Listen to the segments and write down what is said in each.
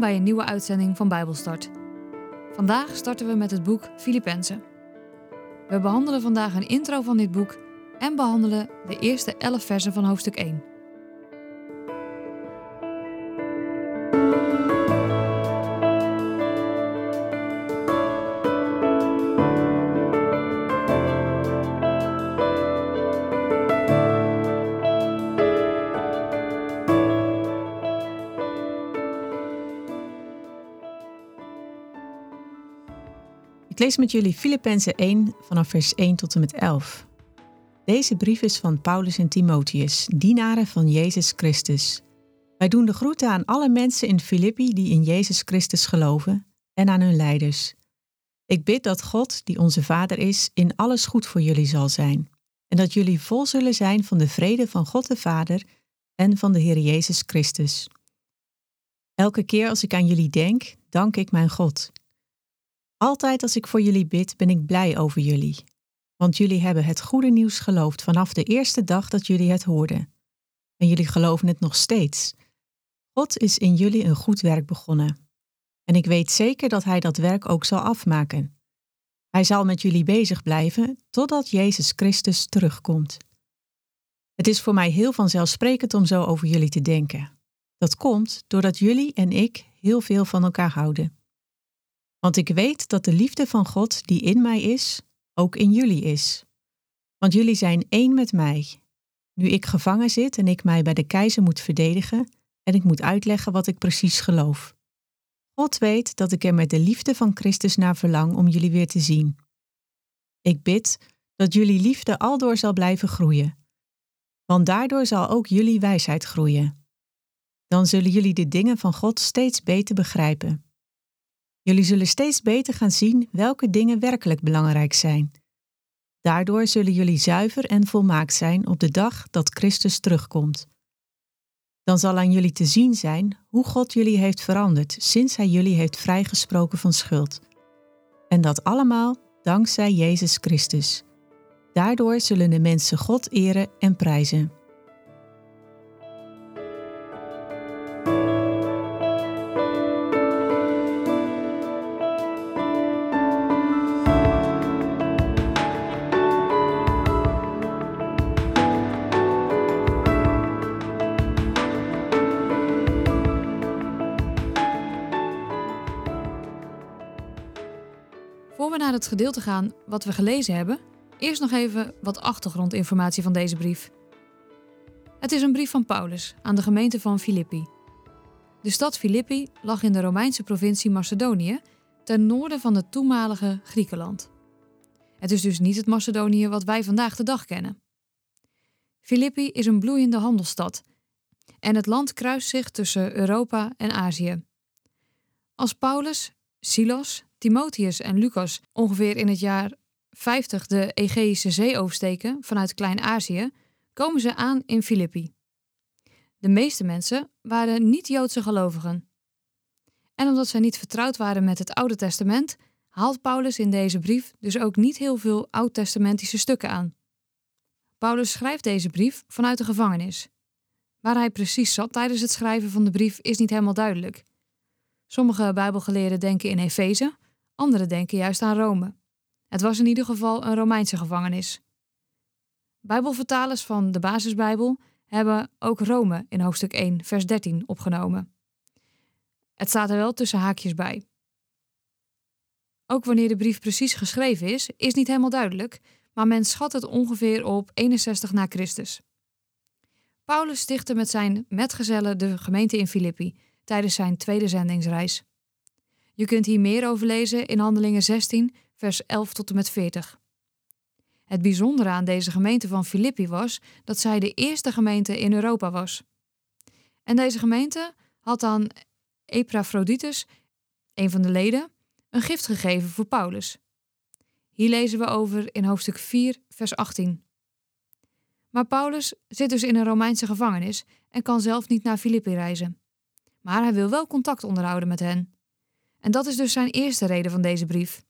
Bij een nieuwe uitzending van Bijbelstart. Vandaag starten we met het boek Filippenzen. We behandelen vandaag een intro van dit boek en behandelen de eerste 11 versen van hoofdstuk 1. Ik lees met jullie Filippenzen 1 vanaf vers 1 tot en met 11. Deze brief is van Paulus en Timotheus, dienaren van Jezus Christus. Wij doen de groeten aan alle mensen in Filippi die in Jezus Christus geloven en aan hun leiders. Ik bid dat God, die onze Vader is, in alles goed voor jullie zal zijn en dat jullie vol zullen zijn van de vrede van God de Vader en van de Heer Jezus Christus. Elke keer als ik aan jullie denk, dank ik mijn God. Altijd als ik voor jullie bid, ben ik blij over jullie. Want jullie hebben het goede nieuws geloofd vanaf de eerste dag dat jullie het hoorden. En jullie geloven het nog steeds. God is in jullie een goed werk begonnen. En ik weet zeker dat Hij dat werk ook zal afmaken. Hij zal met jullie bezig blijven totdat Jezus Christus terugkomt. Het is voor mij heel vanzelfsprekend om zo over jullie te denken. Dat komt doordat jullie en ik heel veel van elkaar houden. Want ik weet dat de liefde van God die in mij is, ook in jullie is. Want jullie zijn één met mij. Nu ik gevangen zit en ik mij bij de keizer moet verdedigen en ik moet uitleggen wat ik precies geloof. God weet dat ik er met de liefde van Christus naar verlang om jullie weer te zien. Ik bid dat jullie liefde aldoor zal blijven groeien. Want daardoor zal ook jullie wijsheid groeien. Dan zullen jullie de dingen van God steeds beter begrijpen. Jullie zullen steeds beter gaan zien welke dingen werkelijk belangrijk zijn. Daardoor zullen jullie zuiver en volmaakt zijn op de dag dat Christus terugkomt. Dan zal aan jullie te zien zijn hoe God jullie heeft veranderd sinds Hij jullie heeft vrijgesproken van schuld. En dat allemaal dankzij Jezus Christus. Daardoor zullen de mensen God eren en prijzen. We naar het gedeelte gaan wat we gelezen hebben, eerst nog even wat achtergrondinformatie van deze brief. Het is een brief van Paulus aan de gemeente van Filippi. De stad Filippi lag in de Romeinse provincie Macedonië, ten noorden van het toenmalige Griekenland. Het is dus niet het Macedonië wat wij vandaag de dag kennen. Filippi is een bloeiende handelsstad en het land kruist zich tussen Europa en Azië. Als Paulus, Silas, Timotheus en Lucas ongeveer in het jaar 50 de Egeïsche Zee oversteken vanuit Klein-Azië, komen ze aan in Filippi. De meeste mensen waren niet-Joodse gelovigen. En omdat zij niet vertrouwd waren met het Oude Testament, haalt Paulus in deze brief dus ook niet heel veel oud-testamentische stukken aan. Paulus schrijft deze brief vanuit de gevangenis. Waar hij precies zat tijdens het schrijven van de brief is niet helemaal duidelijk. Sommige Bijbelgeleerden denken in Efeze, anderen denken juist aan Rome. Het was in ieder geval een Romeinse gevangenis. Bijbelvertalers van de Basisbijbel hebben ook Rome in hoofdstuk 1, vers 13 opgenomen. Het staat er wel tussen haakjes bij. Ook wanneer de brief precies geschreven is, is niet helemaal duidelijk, maar men schat het ongeveer op 61 na Christus. Paulus stichtte met zijn metgezellen de gemeente in Filippi tijdens zijn tweede zendingsreis. Je kunt hier meer over lezen in Handelingen 16, vers 11 tot en met 40. Het bijzondere aan deze gemeente van Filippi was dat zij de eerste gemeente in Europa was. En deze gemeente had aan Epaphroditus, een van de leden, een gift gegeven voor Paulus. Hier lezen we over in hoofdstuk 4, vers 18. Maar Paulus zit dus in een Romeinse gevangenis en kan zelf niet naar Filippi reizen. Maar hij wil wel contact onderhouden met hen. En dat is dus zijn eerste reden van deze brief.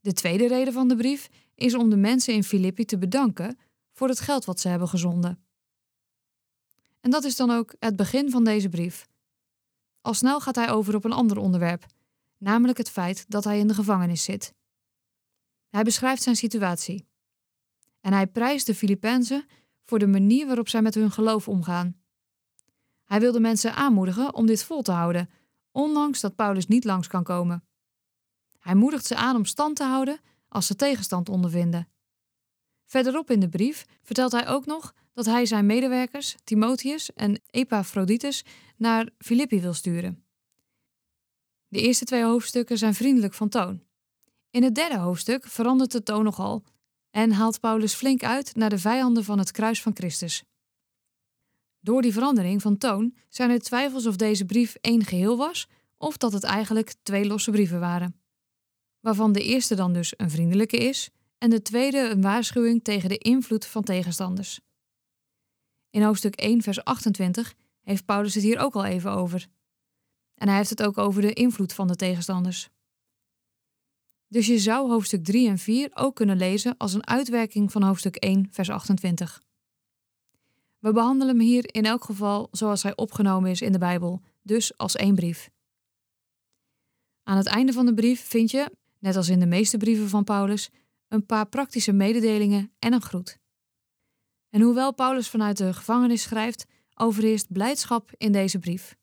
De tweede reden van de brief is om de mensen in Filippi te bedanken voor het geld wat ze hebben gezonden. En dat is dan ook het begin van deze brief. al snel gaat hij over op een ander onderwerp, namelijk het feit dat hij in de gevangenis zit. Hij beschrijft zijn situatie. En hij prijst de Filippenzen voor de manier waarop zij met hun geloof omgaan. Hij wil de mensen aanmoedigen om dit vol te houden, ondanks dat Paulus niet langs kan komen. Hij moedigt ze aan om stand te houden als ze tegenstand ondervinden. Verderop in de brief vertelt hij ook nog dat hij zijn medewerkers, Timotheus en Epaphroditus, naar Filippi wil sturen. De eerste twee hoofdstukken zijn vriendelijk van toon. In het derde hoofdstuk verandert de toon nogal en haalt Paulus flink uit naar de vijanden van het kruis van Christus. Door die verandering van toon zijn er twijfels of deze brief één geheel was of dat het eigenlijk twee losse brieven waren. Waarvan de eerste dan dus een vriendelijke is en de tweede een waarschuwing tegen de invloed van tegenstanders. In hoofdstuk 1, vers 28 heeft Paulus het hier ook al even over. En hij heeft het ook over de invloed van de tegenstanders. Dus je zou hoofdstuk 3 en 4 ook kunnen lezen als een uitwerking van hoofdstuk 1, vers 28. We behandelen hem hier in elk geval zoals hij opgenomen is in de Bijbel, dus als één brief. Aan het einde van de brief vind je, net als in de meeste brieven van Paulus, een paar praktische mededelingen en een groet. En hoewel Paulus vanuit de gevangenis schrijft, overheerst blijdschap in deze brief.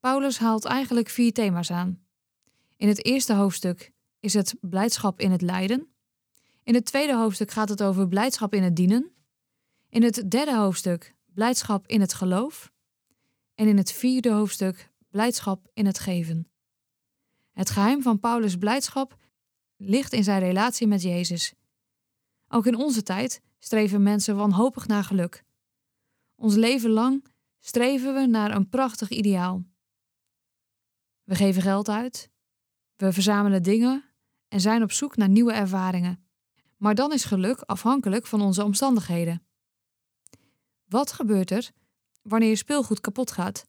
Paulus haalt eigenlijk vier thema's aan. In het eerste hoofdstuk is het blijdschap in het lijden. In het tweede hoofdstuk gaat het over blijdschap in het dienen. In het derde hoofdstuk blijdschap in het geloof. En in het vierde hoofdstuk blijdschap in het geven. Het geheim van Paulus' blijdschap ligt in zijn relatie met Jezus. Ook in onze tijd streven mensen wanhopig naar geluk. Ons leven lang streven we naar een prachtig ideaal. We geven geld uit, we verzamelen dingen en zijn op zoek naar nieuwe ervaringen. Maar dan is geluk afhankelijk van onze omstandigheden. Wat gebeurt er wanneer je speelgoed kapot gaat?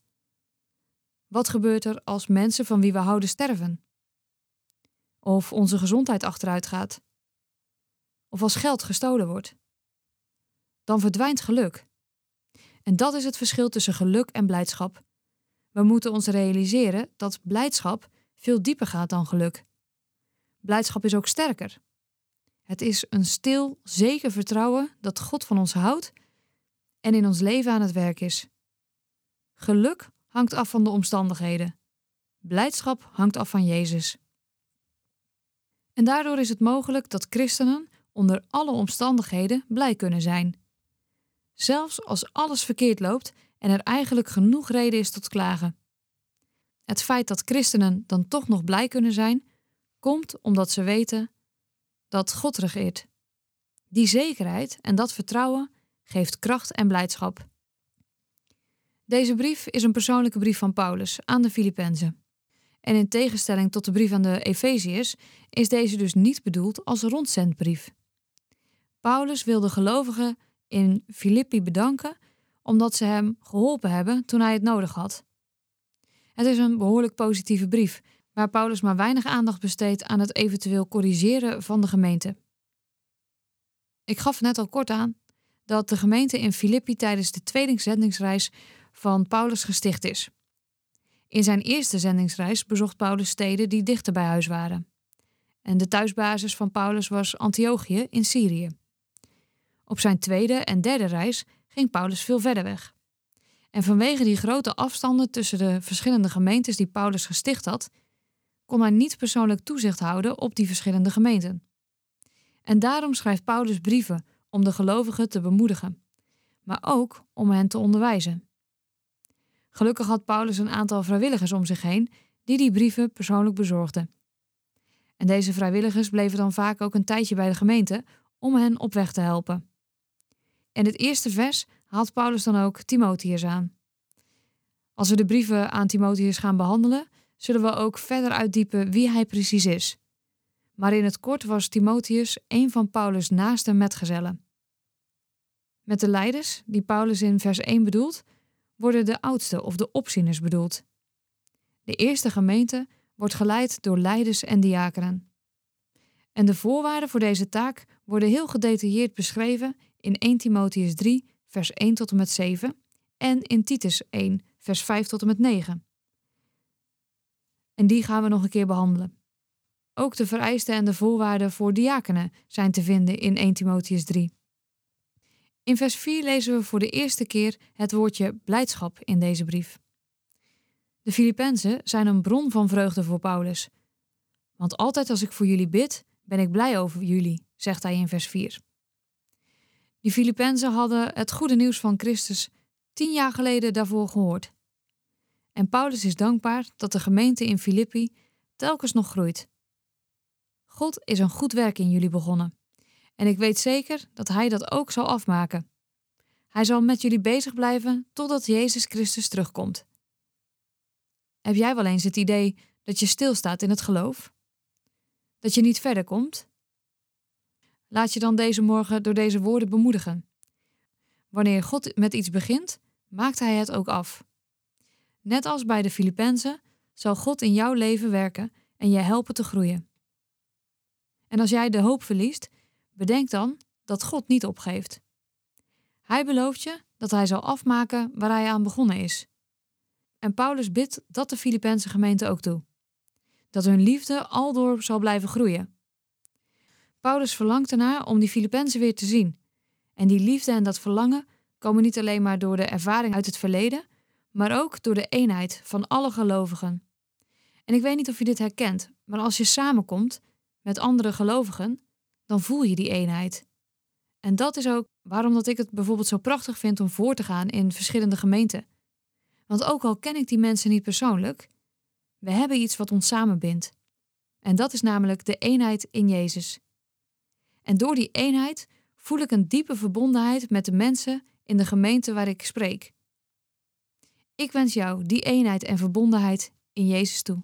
Wat gebeurt er als mensen van wie we houden sterven? Of onze gezondheid achteruit gaat? Of als geld gestolen wordt? Dan verdwijnt geluk. En dat is het verschil tussen geluk en blijdschap. We moeten ons realiseren dat blijdschap veel dieper gaat dan geluk. Blijdschap is ook sterker. Het is een stil, zeker vertrouwen dat God van ons houdt en in ons leven aan het werk is. Geluk hangt af van de omstandigheden. Blijdschap hangt af van Jezus. En daardoor is het mogelijk dat christenen onder alle omstandigheden blij kunnen zijn. Zelfs als alles verkeerd loopt en er eigenlijk genoeg reden is tot klagen. Het feit dat christenen dan toch nog blij kunnen zijn, komt omdat ze weten dat God regeert. Die zekerheid en dat vertrouwen geeft kracht en blijdschap. Deze brief is een persoonlijke brief van Paulus aan de Filippenzen. En in tegenstelling tot de brief aan de Efeziërs is deze dus niet bedoeld als rondzendbrief. Paulus wil de gelovigen in Filippi bedanken omdat ze hem geholpen hebben toen hij het nodig had. Het is een behoorlijk positieve brief, waar Paulus maar weinig aandacht besteedt aan het eventueel corrigeren van de gemeente. Ik gaf net al kort aan dat de gemeente in Filippi tijdens de tweede zendingsreis van Paulus gesticht is. In zijn eerste zendingsreis bezocht Paulus steden die dichter bij huis waren. En de thuisbasis van Paulus was Antiochië in Syrië. Op zijn tweede en derde reis ging Paulus veel verder weg. En vanwege die grote afstanden tussen de verschillende gemeentes die Paulus gesticht had, kon hij niet persoonlijk toezicht houden op die verschillende gemeenten. En daarom schrijft Paulus brieven om de gelovigen te bemoedigen, maar ook om hen te onderwijzen. Gelukkig had Paulus een aantal vrijwilligers om zich heen die die brieven persoonlijk bezorgden. En deze vrijwilligers bleven dan vaak ook een tijdje bij de gemeente om hen op weg te helpen. In het eerste vers haalt Paulus dan ook Timotheus aan. Als we de brieven aan Timotheus gaan behandelen, zullen we ook verder uitdiepen wie hij precies is. Maar in het kort was Timotheus een van Paulus' naaste metgezellen. Met de leiders, die Paulus in vers 1 bedoelt, worden de oudste of de opzieners bedoeld. De eerste gemeente wordt geleid door leiders en diakenen. En de voorwaarden voor deze taak worden heel gedetailleerd beschreven in 1 Timotheus 3, vers 1 tot en met 7 en in Titus 1, vers 5 tot en met 9. En die gaan we nog een keer behandelen. Ook de vereisten en de voorwaarden voor diakenen zijn te vinden in 1 Timotheus 3. In vers 4 lezen we voor de eerste keer het woordje blijdschap in deze brief. De Filippenzen zijn een bron van vreugde voor Paulus. Want altijd als ik voor jullie bid, ben ik blij over jullie, zegt hij in vers 4. Die Filippenzen hadden het goede nieuws van Christus tien jaar geleden daarvoor gehoord. En Paulus is dankbaar dat de gemeente in Filippi telkens nog groeit. God is een goed werk in jullie begonnen. En ik weet zeker dat Hij dat ook zal afmaken. Hij zal met jullie bezig blijven totdat Jezus Christus terugkomt. Heb jij wel eens het idee dat je stilstaat in het geloof? Dat je niet verder komt? Laat je dan deze morgen door deze woorden bemoedigen. Wanneer God met iets begint, maakt Hij het ook af. Net als bij de Filippenzen zal God in jouw leven werken en je helpen te groeien. En als jij de hoop verliest, bedenk dan dat God niet opgeeft. Hij belooft je dat hij zal afmaken waar hij aan begonnen is. En Paulus bidt dat de Filipijnse gemeente ook toe. Dat hun liefde aldoor zal blijven groeien. Paulus verlangt ernaar om die Filippenzen weer te zien. En die liefde en dat verlangen komen niet alleen maar door de ervaring uit het verleden, maar ook door de eenheid van alle gelovigen. En ik weet niet of je dit herkent, maar als je samenkomt met andere gelovigen, dan voel je die eenheid. En dat is ook waarom dat ik het bijvoorbeeld zo prachtig vind om voor te gaan in verschillende gemeenten. Want ook al ken ik die mensen niet persoonlijk, we hebben iets wat ons samenbindt. En dat is namelijk de eenheid in Jezus. En door die eenheid voel ik een diepe verbondenheid met de mensen in de gemeente waar ik spreek. Ik wens jou die eenheid en verbondenheid in Jezus toe.